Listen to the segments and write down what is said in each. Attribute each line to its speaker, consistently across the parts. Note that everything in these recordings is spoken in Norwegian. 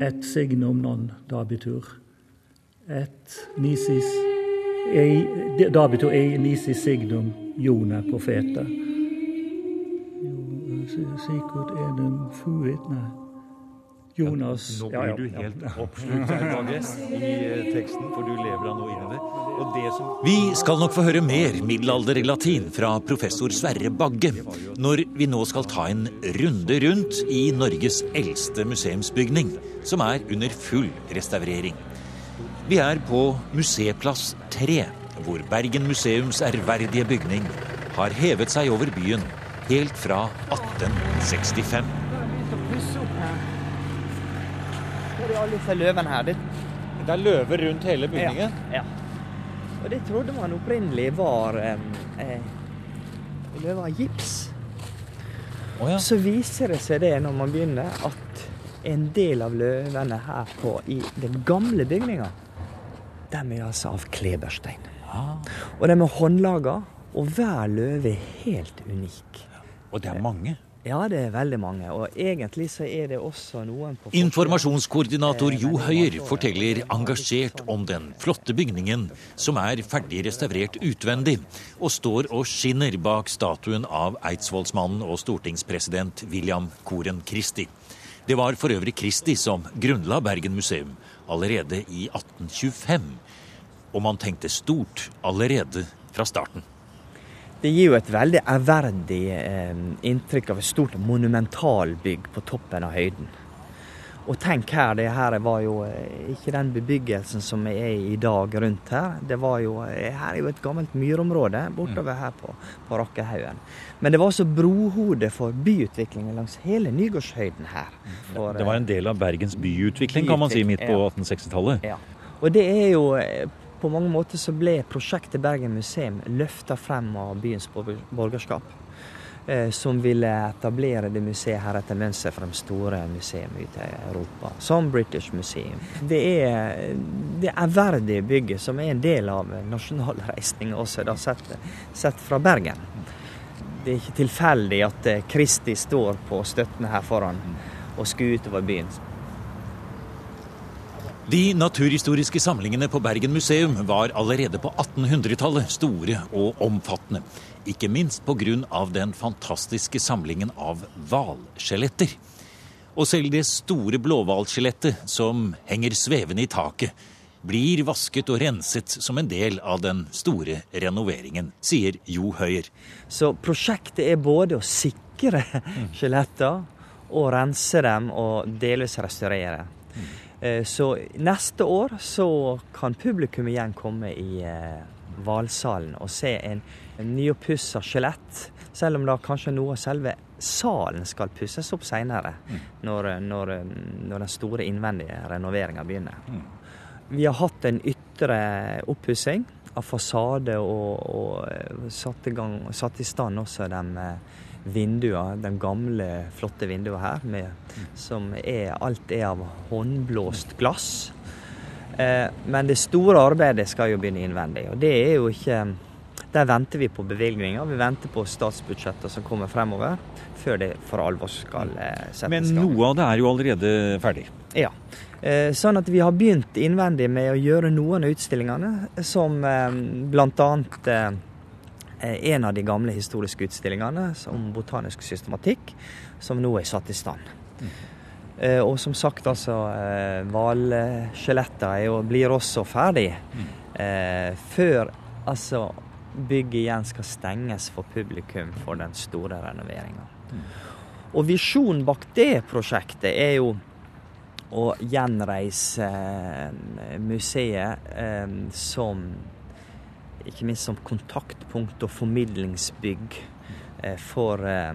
Speaker 1: et signum non dabitur. Et nisis ei, dabitur ei nisis signum jone profeta. er edem fuit, nei. Jonas
Speaker 2: Nå blir ja, ja, du helt oppslukt her, i eh, teksten, for du lever av noe inn i det. Som...
Speaker 3: Vi skal nok få høre mer middelalderlig latin fra professor Sverre Bagge når vi nå skal ta en runde rundt i Norges eldste museumsbygning, som er under full restaurering. Vi er på Museplass 3, hvor Bergen museums ærverdige bygning har hevet seg over byen helt fra 1865
Speaker 4: er alle disse løvene her. Det,
Speaker 2: det er løver rundt hele bygningen?
Speaker 4: Ja. ja. Og det trodde man opprinnelig var eh, løver av gips. Oh, ja. Så viser det seg det når man begynner, at en del av løvene her på, i den gamle bygninga, de er altså av kleberstein. Ah. Og de er håndlaga, og hver løve er helt unik.
Speaker 2: Og det er mange?
Speaker 4: Ja, det er veldig mange. Og egentlig så er det også noen på
Speaker 3: Informasjonskoordinator Jo Høyer forteller engasjert om den flotte bygningen som er ferdig restaurert utvendig, og står og skinner bak statuen av eidsvollsmannen og stortingspresident William Koren Christi. Det var for øvrig Kristi som grunnla Bergen museum allerede i 1825. Og man tenkte stort allerede fra starten.
Speaker 4: Det gir jo et veldig ærverdig eh, inntrykk av et stort monumentalbygg på toppen av høyden. Og tenk her, det her var jo eh, ikke den bebyggelsen som er i dag rundt her. Det var jo, eh, Her er jo et gammelt myrområde bortover her på, på Rakkehaugen. Men det var også brohodet for byutviklingen langs hele Nygårdshøyden her.
Speaker 2: For, det var en del av Bergens byutvikling, kan man si, midt på ja. 1860-tallet.
Speaker 4: Ja. Og det er jo på mange måter så ble prosjektet Bergen museum løfta frem av byens borgerskap. Eh, som ville etablere det museet her etter mønster fra de store museene ute i Europa, som British Museum. Det er det ærverdige bygget som er en del av nasjonalreisninga også, da, sett, sett, fra Bergen. Det er ikke tilfeldig at Kristi står på støttene her foran og skuer utover byen.
Speaker 3: De naturhistoriske samlingene på Bergen museum var allerede på 1800-tallet store og omfattende. Ikke minst pga. den fantastiske samlingen av hvalskjeletter. Og selv det store blåhvalskjelettet som henger svevende i taket, blir vasket og renset som en del av den store renoveringen, sier Jo Høyer.
Speaker 4: Så prosjektet er både å sikre skjeletter og rense dem og delvis restaurere. Eh, så neste år så kan publikum igjen komme i Valsalen og se en, en nyoppussa skjelett. Selv om da kanskje noe av selve salen skal pusses opp seinere, mm. når, når, når, den store innvendige renoveringa begynner. Mm. Vi har hatt en ytre oppussing av fasade og, og eh, satt, i gang, satt, i stand også de vinduer, den gamle, flotte vinduet her, med, som er Alt er av håndblåst glass. Eh, men det store arbeidet skal jo begynne innvendig. Og det er jo ikke Der venter vi på bevilgninger. Vi venter på statsbudsjettet som kommer fremover, før det for alvor skal eh, settes
Speaker 2: Men noe av det er jo allerede ferdig?
Speaker 4: Ja. Eh, sånn at vi har begynt innvendig med å gjøre noen av utstillingene, som eh, bl.a. Eh, en av de gamle historiske utstillingene om botanisk systematikk, som nå er satt i stand. Mm. Og som sagt, altså Hvalskjeletter blir også ferdig mm. før altså bygget igjen skal stenges for publikum for den store renoveringa. Mm. Og visjonen bak det prosjektet er jo å gjenreise museet eh, som ikke minst som kontaktpunkt og formidlingsbygg eh, for eh,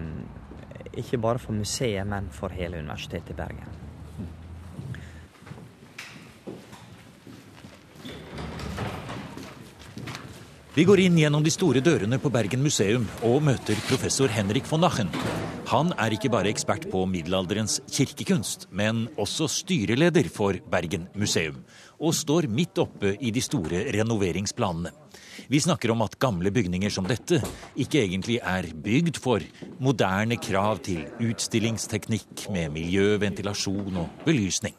Speaker 4: Ikke bare for museet, men for hele Universitetet i Bergen.
Speaker 3: Vi går inn gjennom de store dørene på Bergen museum og møter professor Henrik von Nachen. Han er ikke bare ekspert på middelalderens kirkekunst, men også styreleder for Bergen museum, og står midt oppe i de store renoveringsplanene. Vi snakker om at gamle bygninger som dette ikke egentlig er bygd for moderne krav til utstillingsteknikk med miljø, ventilasjon og belysning.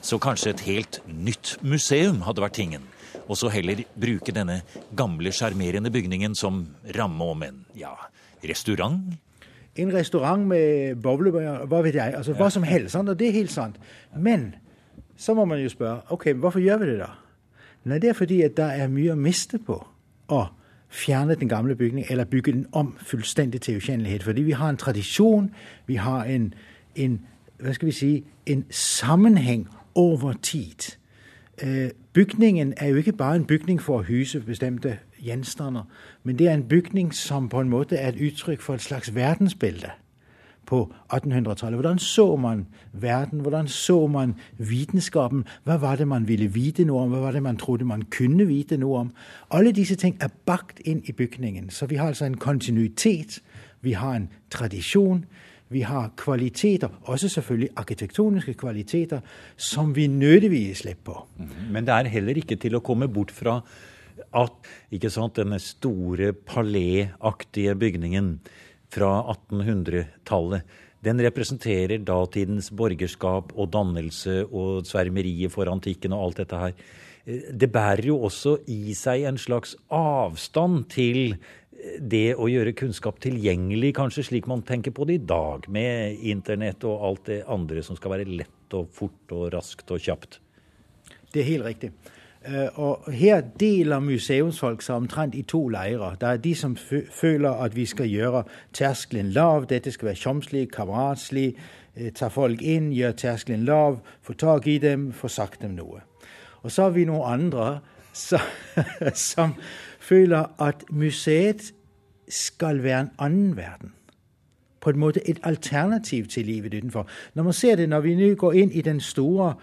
Speaker 3: Så kanskje et helt nytt museum hadde vært tingen. Og så heller bruke denne gamle, sjarmerende bygningen som ramme om en ja, restaurant?
Speaker 5: En restaurant med boblebær, hva vet jeg. Altså hva som helst. Sant? Og det er helt sant. Men så må man jo spørre ok, hvorfor gjør vi det da? Nei, det er fordi at det er mye å miste på å fjerne den gamle bygningen eller bygge den om fullstendig til ukjennelighet. Fordi vi har en tradisjon, vi har en, en hva skal vi si, en sammenheng over tid. Øh, bygningen er jo ikke bare en bygning for å huse bestemte gjenstander, men det er en bygning som på en måte er et uttrykk for et slags verdensbilde på 1800-tallet. Hvordan så man verden? Hvordan så man vitenskapen? Hva var det man ville vite noe om? Hva var det man trodde man kunne vite noe om? Alle disse ting er bakt inn i bygningen. Så vi har altså en kontinuitet. Vi har en tradisjon. Vi har kvaliteter, også selvfølgelig arkitektoniske kvaliteter, som vi nødvendigvis slipper.
Speaker 3: på. Men det er heller ikke til å komme bort fra at ikke sant, denne store paléaktige bygningen fra 1800-tallet den representerer datidens borgerskap og dannelse og svermeriet for antikken og alt dette her. Det bærer jo også i seg en slags avstand til det å gjøre kunnskap tilgjengelig, kanskje slik man tenker på det i dag, med internett og alt det andre som skal være lett og fort og raskt og kjapt.
Speaker 5: Det er helt riktig. Eh, og her deler museumsfolk seg omtrent i to leirer. Det er de som føler at vi skal gjøre terskelen lav. Dette skal være tjomslig, kameratslig. Eh, ta folk inn, gjøre terskelen lav, få tak i dem, få sagt dem noe. Og så har vi noen andre som, som føler at museet skal være en annen verden. På en måte et alternativ til livet utenfor. Når man ser det, når vi nå går inn i den store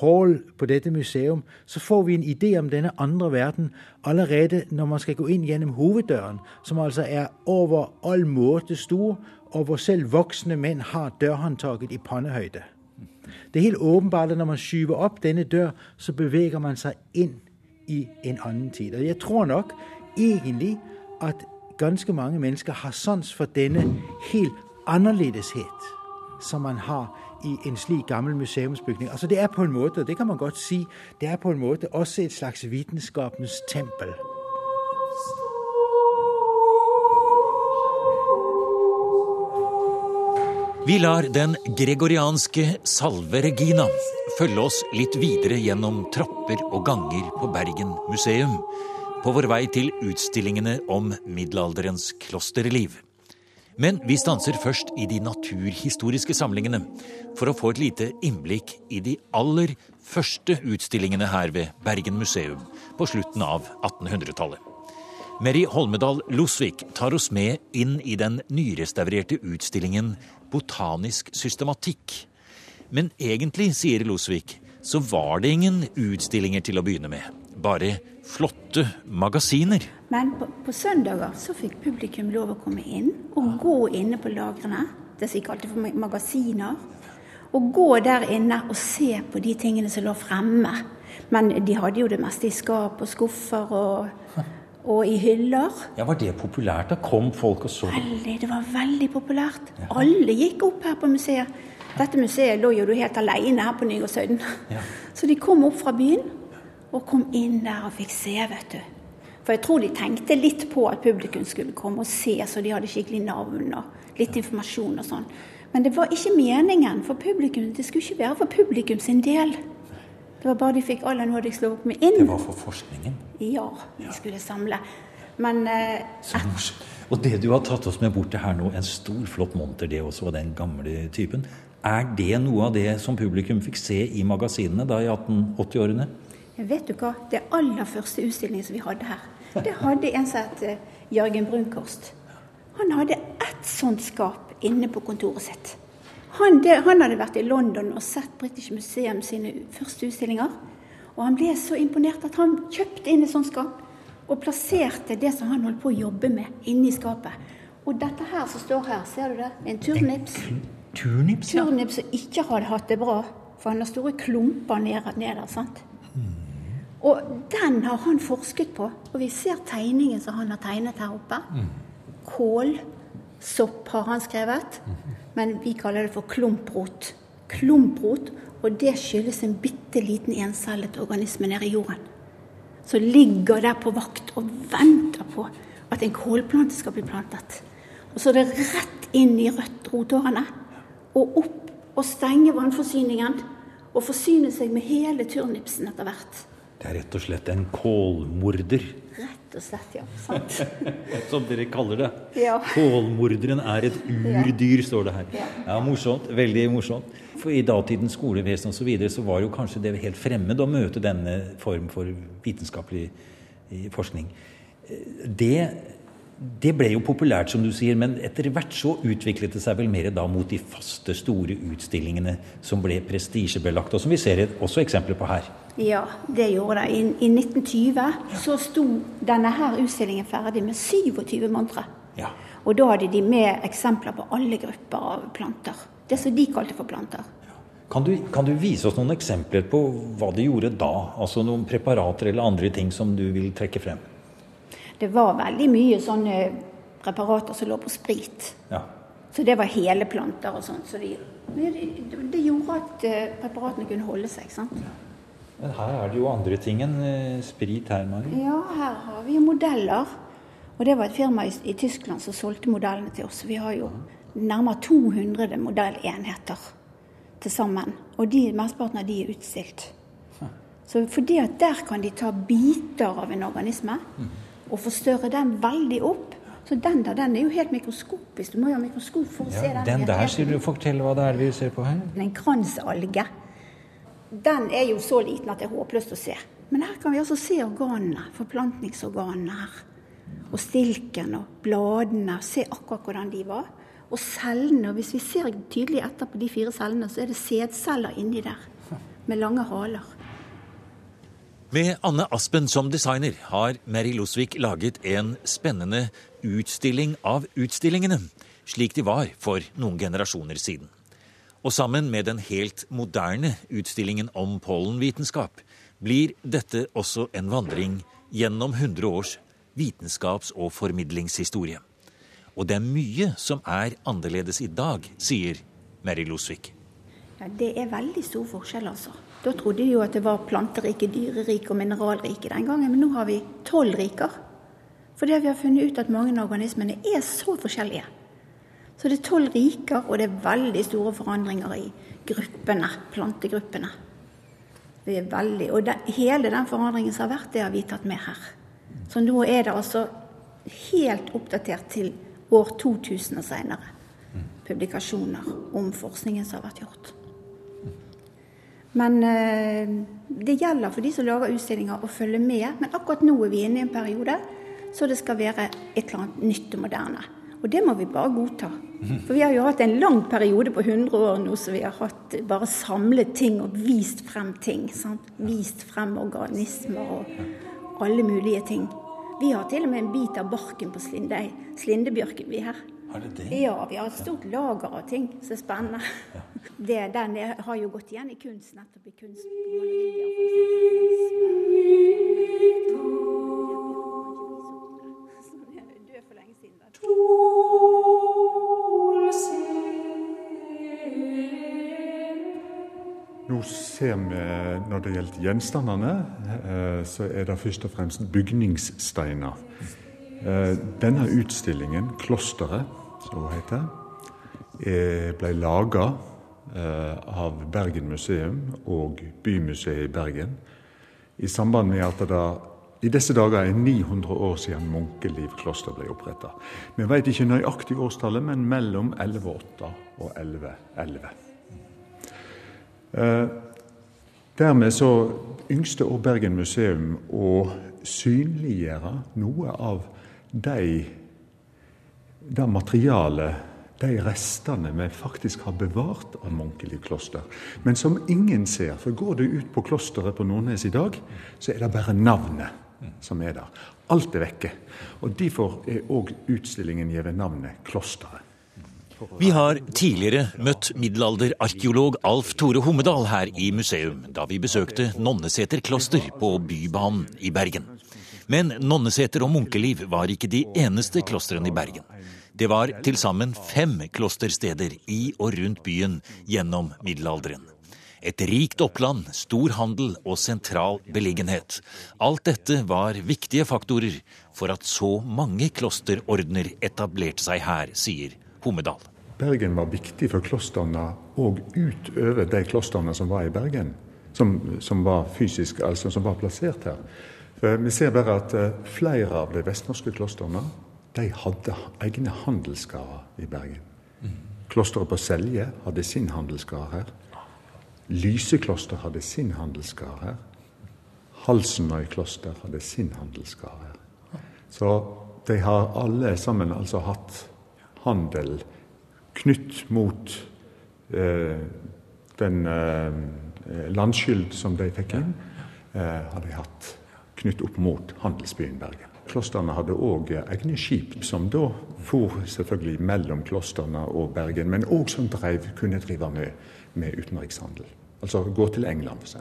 Speaker 5: hall på dette museum, så får vi en idé om denne andre verden allerede når man skal gå inn gjennom hoveddøren, som altså er over all måte stor, og hvor selv voksne menn har dørhåndtaket i pannehøyde. Det er helt åpenbart at når man skyver opp denne dør, så beveger man seg inn i en annen tid. Og jeg tror nok egentlig at ganske mange mennesker har sans for denne helt annerledeshet som man har i en slik gammel museumsbygning. Altså Det er på en måte, det kan man godt si, det er på en måte også et slags vitenskapens tempel.
Speaker 3: Vi lar den gregorianske Salve Regina følge oss litt videre gjennom trapper og ganger på Bergen museum på vår vei til utstillingene om middelalderens klosterliv. Men vi stanser først i de naturhistoriske samlingene for å få et lite innblikk i de aller første utstillingene her ved Bergen museum på slutten av 1800-tallet. Meri Holmedal Losvik tar oss med inn i den nyrestaurerte utstillingen Botanisk systematikk. Men egentlig, sier Losvik, så var det ingen utstillinger til å begynne med. Bare flotte magasiner.
Speaker 6: Men på, på, søndager så fikk publikum lov å komme inn og gå inne på lagrene. Det som vi kalte for magasiner. Og gå der inne og se på de tingene som lå fremme. Men de hadde jo det meste i skap og skuffer og, og i hyller.
Speaker 3: Ja, Var det populært? Da kom folk og så
Speaker 6: Veldig, Det var veldig populært. Ja. Alle gikk opp her på museet. Dette museet lå jo helt alene her på Nygårdshøyden. Ja. Så de kom opp fra byen og kom inn der og fikk se, vet du. For jeg tror de tenkte litt på at publikum skulle komme og se, så de hadde skikkelig navn og litt informasjon og sånn. Men det var ikke meningen for publikum. Det skulle ikke være for publikum sin del. Det var bare de fikk aller nådigst lov å komme inn.
Speaker 3: Det var for forskningen?
Speaker 6: Ja, de skulle samle. Men eh,
Speaker 3: Så morsomt. Og det du har tatt oss med bort til her nå, en stor, flott monter, det også, den gamle typen. Er det noe av det som publikum fikk se i magasinene da i 1880-årene?
Speaker 6: Vet du hva? Det aller første utstillingen som vi hadde her, det hadde en som het eh, Jørgen Brunkhorst. Han hadde ett sånt skap inne på kontoret sitt. Han, det, han, hadde vært i London og sett British Museum sine første utstillinger. Og han ble så imponert at han kjøpte inn et sånt skap og plasserte det som han holdt på å jobbe med, inni skapet. Og dette her som står her, ser du det? En turnips.
Speaker 3: Turnips,
Speaker 6: ja. Turnips som ikke hadde hatt det bra. For han har store klumper neder. sant? Og den har han forsket på. Og vi ser tegningen som han har tegnet her oppe. Kålsopp har han skrevet. Men vi kaller det for klumprot. klumprot, og det skyldes en bitte liten encellet organisme nede i jorden. Som ligger der på vakt og venter på at en kålplante skal bli plantet. Og så er det rett inn i rødt rotårene og opp og stenge vannforsyningen. Og forsyne seg med hele turnipsen etter hvert.
Speaker 3: Det er rett og slett en kålmorder.
Speaker 6: Rett og slett, ja. Sant.
Speaker 3: Som dere kaller det.
Speaker 6: Ja.
Speaker 3: Kålmorderen er et urdyr, står det her. Ja, Morsomt. Veldig morsomt. For I datidens skolevesen og så, videre, så var jo kanskje det helt fremmed å møte denne form for vitenskapelig eh, forskning. Det det ble jo populært, som du sier, men etter hvert så utviklet det seg vel mer da mot de faste, store utstillingene som ble prestisjebelagt, og som vi ser også eksempler på her.
Speaker 6: Ja, det gjorde det. I, I, 1920 så sto denne her utstillingen ferdig med 27 montre. Ja. Og da hadde de med eksempler på alle grupper av planter. Det som de kalte for planter.
Speaker 3: Kan du, kan du, vise oss noen eksempler på hva de gjorde da? Altså noen preparater eller andre ting som du vil trekke frem?
Speaker 6: det var veldig mye sånne preparater som lå på sprit. Ja. Så det var hele planter og sånt. Så det, det, det, gjorde at eh, preparatene kunne holde seg. sant?
Speaker 3: Men her er det jo andre ting enn eh, sprit her, Mari.
Speaker 6: Ja, her har vi jo modeller. Og det var et firma i, i Tyskland som solgte modellene til oss. Vi har jo nærmere 200 modellenheter til sammen. Og de, mesteparten av de er utstilt. Så fordi at der kan de ta biter av en organisme. Mm og forstørre den veldig opp. Så den der, den er jo helt mikroskopisk. Du må jo ha mikroskop for å ja, se den.
Speaker 3: Den der, sier du. Fortell hva det er vi ser på her.
Speaker 6: En kransalge. Den er jo så liten at det er håpløst å se. Men her kan vi altså se organene, forplantningsorganene her. Og stilken og bladene. Se akkurat hvordan de var. Og cellene. og Hvis vi ser tydelig etter på de fire cellene, så er det sædceller inni der. Med lange haler.
Speaker 3: Med Anne Aspen som designer har Mary Losvik laget en spennende utstilling av utstillingene, slik de var for noen generasjoner siden. Og sammen med den helt moderne utstillingen om pollenvitenskap blir dette også en vandring gjennom 100 års vitenskaps- og formidlingshistorie. Og det er mye som er annerledes i dag, sier Mary Losvik.
Speaker 6: Ja, det er veldig stor forskjell, altså. Da trodde de jo at det var planterike, dyrerike og mineralrike den gangen, men nå har vi tolv riker. Fordi vi har funnet ut at mange av organismene er så forskjellige. Så det er tolv riker, og det er veldig store forandringer i gruppene, plantegruppene. Det er veldig, Og det, hele den forandringen som har vært, det har vi tatt med her. Så nå er det altså helt oppdatert til år 2000 og senere. Publikasjoner om forskningen som har vært gjort. Men eh, det gjelder for de som lager utstillinger å følge med. Men akkurat nå er vi inne i en periode så det skal være et eller annet nytt og moderne. Og det må vi bare godta. For vi har jo hatt en lang periode på 100 år nå så vi har hatt bare samlet ting og vist frem ting. Sant? Vist frem organismer og alle mulige ting. Vi har til og med en bit av barken på slinde, slindebjørken vi her.
Speaker 3: Har det det?
Speaker 6: Ja, vi har et stort lager av ting som er spennende. Ja. Det, den har jo gått igjen i kunst, nettopp i kunst
Speaker 7: Nå ser vi, når det gjelder gjenstandene, eh, så er det først og fremst bygningssteiner. Eh, denne utstillingen, 'Klosteret', som hun heter, ble laga eh, av Bergen museum og Bymuseet i Bergen i samband med at det i disse dager er 900 år siden Munkeliv kloster ble oppretta. Vi vet ikke nøyaktig årstallet, men mellom 1108 og 1111. Eh, dermed så yngste også Bergen museum å synliggjøre noe av de, det materialet, de restene vi faktisk har bevart av Munkeliv kloster, men som ingen ser. For går du ut på klosteret på Nordnes i dag, så er det bare navnet som er der. Alt er vekke. Og Derfor er òg utstillingen gitt navnet Klosteret.
Speaker 3: Vi har tidligere møtt middelalderarkeolog Alf Tore Hommedal her i museum, da vi besøkte Nonneseter kloster på Bybanen i Bergen. Men Nonneseter og munkeliv var ikke de eneste klostrene i Bergen. Det var til sammen fem klostersteder i og rundt byen gjennom middelalderen. Et rikt oppland, stor handel og sentral beliggenhet. Alt dette var viktige faktorer for at så mange klosterordener etablerte seg her, sier Homedal.
Speaker 7: Bergen var viktig for klostrene og utover de klostrene som var i Bergen. Som, som, var fysisk, altså som var plassert her. For vi ser bare at eh, flere av de vestnorske klostrene de hadde egne handelsskarer i Bergen. Klosteret på Selje hadde sin handelsskare her. Lysekloster hadde sin handelsskare her. Halsenøy kloster hadde sin handelsskare her. Så de har alle sammen altså hatt handel knytt mot eh, den eh, landskyld som de fikk inn, eh, har de hatt knytt opp mot handelsbyen Bergen. Klostrene hadde òg egne skip, som da for selvfølgelig mellom klostrene og Bergen, men òg som drev, kunne drive med, med utenrikshandel. Altså gå til England, f.eks.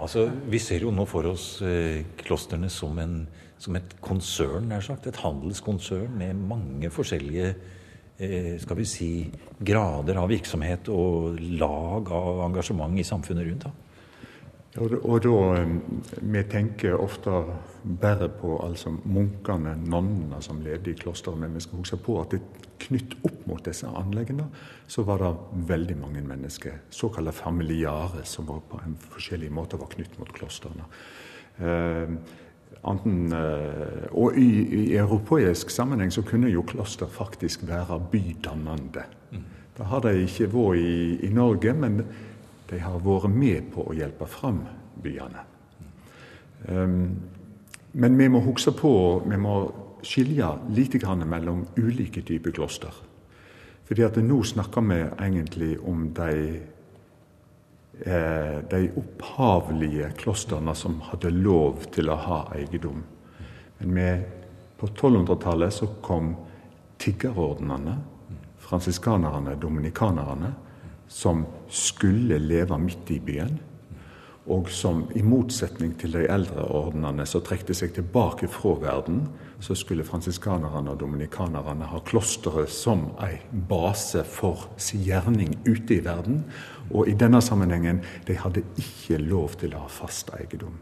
Speaker 3: Altså, Vi ser jo nå for oss eh, klostrene som, som, et konsern, nær sagt. Et handelskonsern med mange forskjellige eh, skal vi si, grader av virksomhet og lag av engasjement i samfunnet rundt. da.
Speaker 7: Og, og da Vi tenker ofte bare på altså munkene, nonnene som levde i klosteret, men vi skal huske på at det knytt opp mot disse anleggene, så var det veldig mange mennesker, såkalte familiare, som var på en forskjellig måte var knytt mot klostrene. Eh, Anten, eh, og i, i, europeisk sammenheng så kunne jo kloster faktisk være bydannende. Det har de ikke vært i, i Norge, men de har vært med på å hjelpe fram byene. Um, men vi må huske på, vi må skilje litt mellom ulike typer kloster. Fordi at nå snakker vi egentlig om de, eh, de opphavlige klostrene som hadde lov til å ha eiendom. Men med, på 1200-tallet så kom tiggerordnene, fransiskanerne, dominikanerne, som skulle leve midt i byen og som i motsetning til de eldre ordnene som trekte seg tilbake fra verden, så skulle fransiskanerne og dominikanerne ha klosteret som en base for sin gjerning ute i verden. Og i denne sammenhengen de hadde ikke lov til å ha fast eiendom.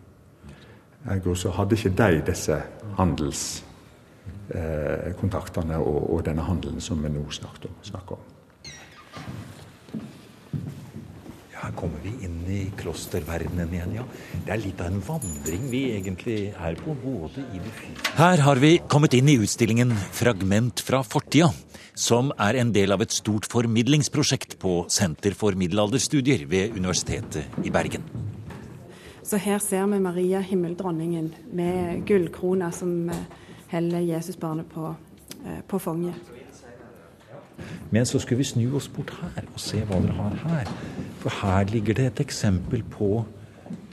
Speaker 7: Ergo så hadde ikke de disse handelskontaktene eh, og, og, denne handelen som vi nå snakker om.
Speaker 3: Her kommer vi inn i klosterverdenen igjen, ja. Det er litt av en vandring vi egentlig er på, både i det fysiske Her har vi kommet inn i utstillingen 'Fragment fra fortida', som er en del av et stort formidlingsprosjekt på Senter for middelalderstudier ved Universitetet i Bergen.
Speaker 8: Så her ser vi Maria himmeldronningen med gullkrona som eh, heller Jesusbarnet på, eh, på fanget.
Speaker 3: Men så skulle vi snu oss bort her og se hva dere har her. For her ligger det et eksempel på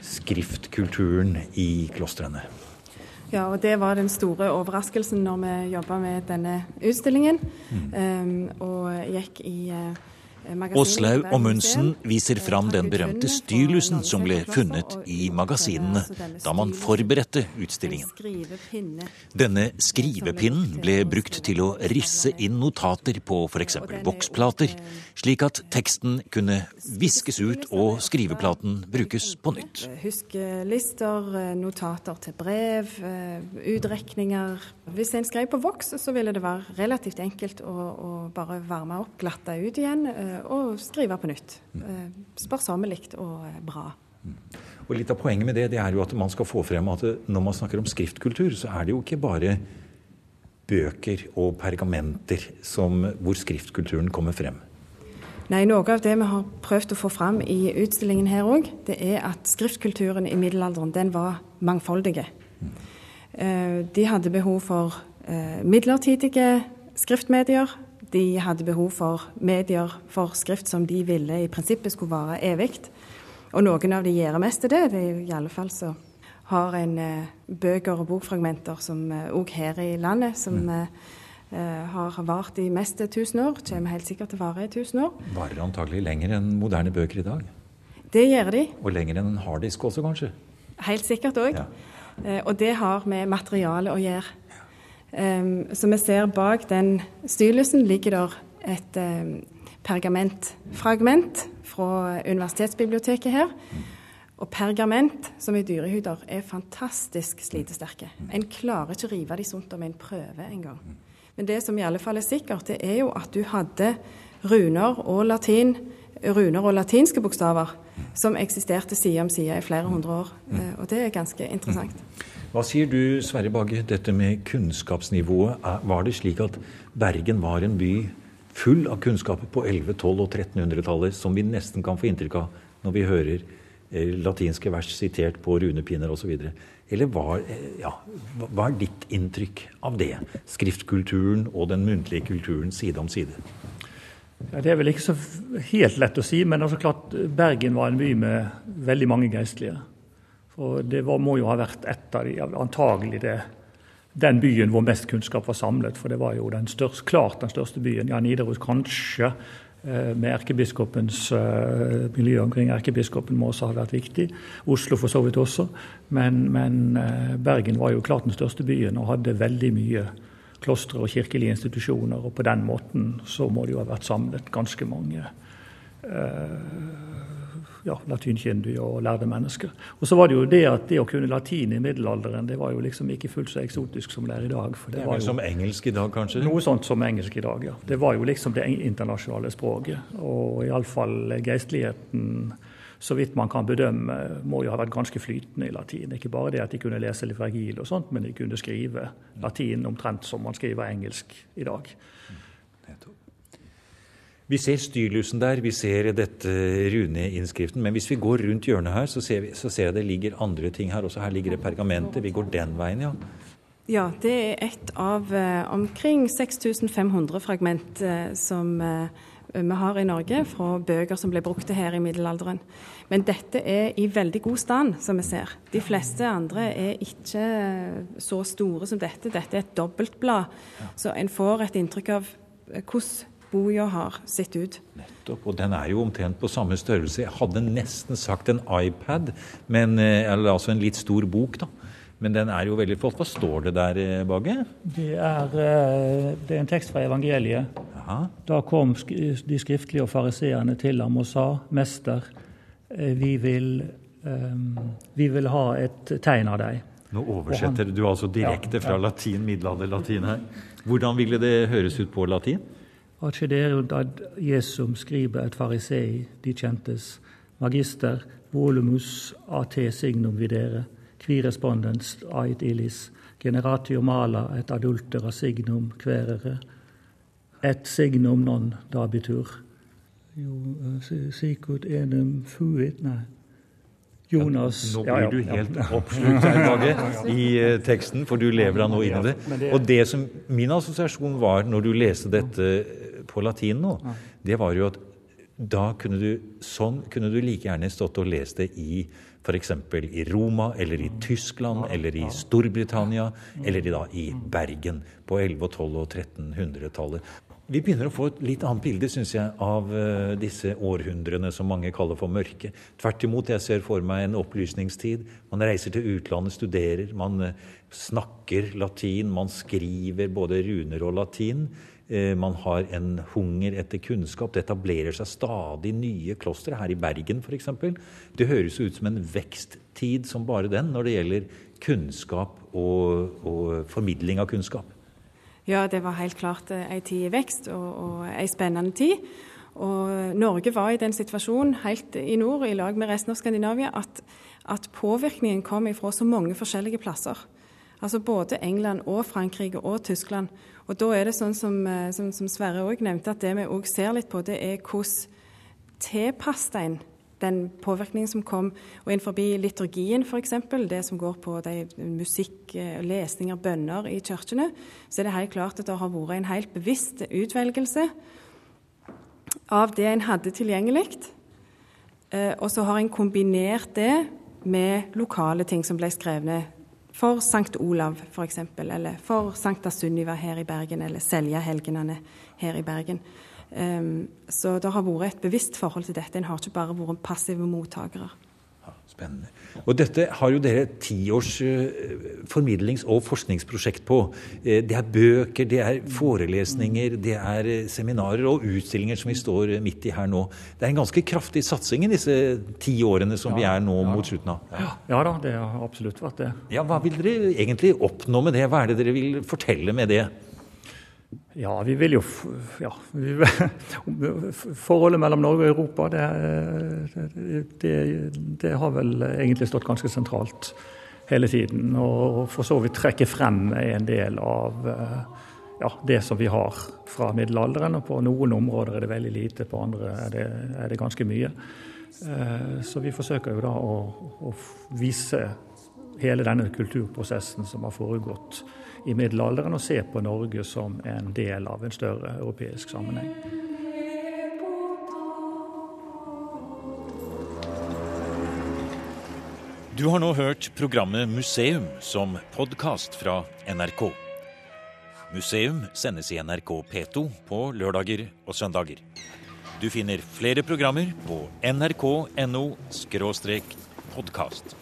Speaker 3: skriftkulturen i klostrene.
Speaker 8: Ja, og det var den store overraskelsen når vi jobba med denne utstillingen. Mm. Um, og gikk i uh,
Speaker 3: Åslaug Munsen viser fram den berømte stylusen som ble funnet i magasinene da man forberedte utstillingen. Denne skrivepinnen ble brukt til å risse inn notater på f.eks. voksplater, slik at teksten kunne viskes ut og skriveplaten brukes på nytt.
Speaker 8: Huskelister, notater til brev, utrekninger. Hvis en skrev på voks, så ville det være relativt enkelt å, å bare varme opp, glatte ut igjen og skrive på nytt. Eh, sparsommelig og eh, bra.
Speaker 3: Og Litt av poenget med det, det er jo at man skal få frem at når man snakker om skriftkultur, så er det jo ikke bare bøker og pergamenter som, hvor skriftkulturen kommer frem.
Speaker 8: Nei, Noe av det vi har prøvd å få fram i utstillingen her òg, det er at skriftkulturen i middelalderen den var mangfoldige. Mm. De hadde behov for midlertidige skriftmedier, de hadde behov for medier for skrift som de ville i prinsippet skulle vare evig. Og noen av de gjør mest til det. Det er i alle fall så har en eh, bøker og bokfragmenter som òg eh, her i landet, som mm. Eh, har vart i mest tusen år. Kommer helt sikkert til å vare i tusen år.
Speaker 3: Varer antagelig lenger enn moderne bøker i dag.
Speaker 8: Det gjør de.
Speaker 3: Og lenger enn en harddisk også, kanskje?
Speaker 8: Helt sikkert òg. Ja. Eh, og det har med materialet å gjøre. Så vi ser bak den stylusen ligger der et pergamentfragment fra universitetsbiblioteket her. Og pergament, som i dyrehuder, er fantastisk slitesterke. En klarer ikke å rive de sunt om en prøver engang. Men det som i alle fall er sikkert, det er jo at du hadde runer og latin, runer og latinske bokstaver som eksisterte side om side i flere hundre år. Eh, og det er ganske interessant.
Speaker 3: Hva sier du, Sverre Bagge, dette med kunnskapsnivået? Var det slik at Bergen var en by full av kunnskaper på 11-, 12- og 1300-tallet, som vi nesten kan få inntrykk av når vi hører latinske vers sitert på runepinner osv.? Eller hva, eh, ja, hva er ditt inntrykk av det? Skriftkulturen og den muntlige kulturen side om side?
Speaker 1: Ja, det er vel ikke så helt lett å si, men også klart Bergen var en by med veldig mange geistlige. For det var, må jo ha vært et av de, antagelig det, den byen hvor mest kunnskap var samlet. For det var jo den største, klart den største byen. Ja, Nidaros kanskje, eh, med erkebiskopens uh, miljø omkring erkebiskopen må også ha vært viktig. Oslo for så vidt også. Men, men uh, Bergen var jo klart den største byen og hadde veldig mye klostre og kirkelige institusjoner. Og på den måten så må det jo ha vært samlet ganske mange uh, ja, latinkyndige og lærde mennesker. Og så var det jo det at det å kunne latin i middelalderen, det var jo liksom ikke fullt så eksotisk som det er i dag.
Speaker 3: det, det er vel som engelsk i dag, kanskje?
Speaker 1: Noe sånt som engelsk i dag, ja. Det var jo liksom det internasjonale språket. Og iallfall geistligheten, så vidt man kan bedømme, må jo ha vært ganske flytende i latin. Ikke bare det at de kunne lese litt vergil og sånt, men de kunne skrive latin omtrent som man skriver engelsk i dag.
Speaker 3: Vi ser styrlusen der, vi ser dette runeinnskriften. Men hvis vi går rundt hjørnet her, så ser, vi, så ser jeg det ligger andre ting her også. Her ligger det pergamentet. Vi går den veien, ja.
Speaker 8: Ja, det er et av eh, omkring 6500 fragment eh, som eh, vi har i Norge fra bøker som ble brukt her i middelalderen. Men dette er i veldig god stand, som vi ser. De fleste andre er ikke så store som dette. Dette er et dobbeltblad, så en får et inntrykk av hvordan boja har sett ut.
Speaker 3: Nettopp, og den er jo omtrent på samme størrelse. Jeg hadde nesten sagt en iPad, men, eh, eller altså en litt stor bok, da. Men den er jo veldig flott. Hva står det der, Bage? Bagge?
Speaker 1: Det er, eh, det er en tekst fra evangeliet. Aha. Da kom de skriftlige og fariseerne til ham og sa, 'Mester, vi vil, vi vil ha et tegn av deg'.
Speaker 3: Nå oversetter han, du altså direkte fra ja, ja. latin, middelalderlatin her. Hvordan ville det høres ut på latin?
Speaker 1: Acederunt ad Jesum skriver et farisei de kjentes magister volumus at signum videre, qui respondens ait illis, generatio mala et adultera signum querere, et signum non dabitur. Jo, eh, sicut enum fuit, nei. Jonas.
Speaker 3: Nå blir du helt oppslukt her, Bage, i uh, teksten, for du lever deg nå inn i det. Og det som min assosiasjon var når du leste dette på latin nå, det var jo at da kunne du, sånn kunne du like gjerne stått og lest det i f.eks. i Roma eller i Tyskland eller i Storbritannia eller i, da, i Bergen på 1100-, og 1200- og 1300-tallet. Vi begynner å få et litt annet bilde synes jeg, av uh, disse århundrene som mange kaller for mørke. Tvert imot, jeg ser for meg en opplysningstid. Man reiser til utlandet, studerer, man uh, snakker latin, man skriver både runer og latin. Eh, man har en hunger etter kunnskap. Det etablerer seg stadig nye klostre. Her i Bergen f.eks. Det høres ut som en veksttid som bare den når det gjelder kunnskap og, og formidling av kunnskap.
Speaker 8: Ja, det var helt klart ei tid i vekst og, og ei spennende tid. Og Norge var i den situasjonen helt i nord, i lag med resten av Skandinavia, at, at påvirkningen kom ifra så mange forskjellige plasser. Altså både England og Frankrike og Tyskland. Og da er det sånn som, eh, som, som Sverre òg nevnte, at det vi òg ser litt på, det er hvordan tilpasset en den påvirkningen som kom. Og innenfor liturgien, f.eks., det som går på musikk, eh, lesninger, bønner i kirkene, så er det helt klart at det har vært en helt bevisst utvelgelse av det en hadde tilgjengelig. Eh, og så har en kombinert det med lokale ting som ble skrevne. for Sankt Olav f.eks., eller for Sankta Sunniva her i Bergen, eller Seljahelgenene her i Bergen. Um, så det har vært et bevisst forhold til dette. En har ikke bare vært passive mottakere.
Speaker 3: Spennende. Og dette har jo dere tiårs uh, formidlings- og forskningsprosjekt på. Uh, det er bøker, det er forelesninger, det er uh, seminarer og utstillinger som vi står midt i her nå. Det er en ganske kraftig satsing i disse ti årene som ja, vi er nå ja. mot slutten av.
Speaker 1: Ja. ja da, det har absolutt vært det.
Speaker 3: Ja, Hva vil dere egentlig oppnå med det? Hva er det dere vil fortelle med det?
Speaker 1: Ja, vi vil jo ja, vi, Forholdet mellom Norge og Europa, det, det, det, har vel egentlig stått ganske sentralt hele tiden. Og for så vidt trekke frem en del av ja, det som vi har fra middelalderen. og På noen områder er det veldig lite, på andre er det, er det ganske mye. Eh, så vi forsøker jo da å, å vise hele denne kulturprosessen som har foregått i middelalderen og se på Norge som en del av en større europeisk sammenheng.
Speaker 3: Du har nå hørt programmet Museum som podkast fra NRK. Museum sendes i NRK P2 på lørdager og søndager. Du finner flere programmer på nrk.no podkast.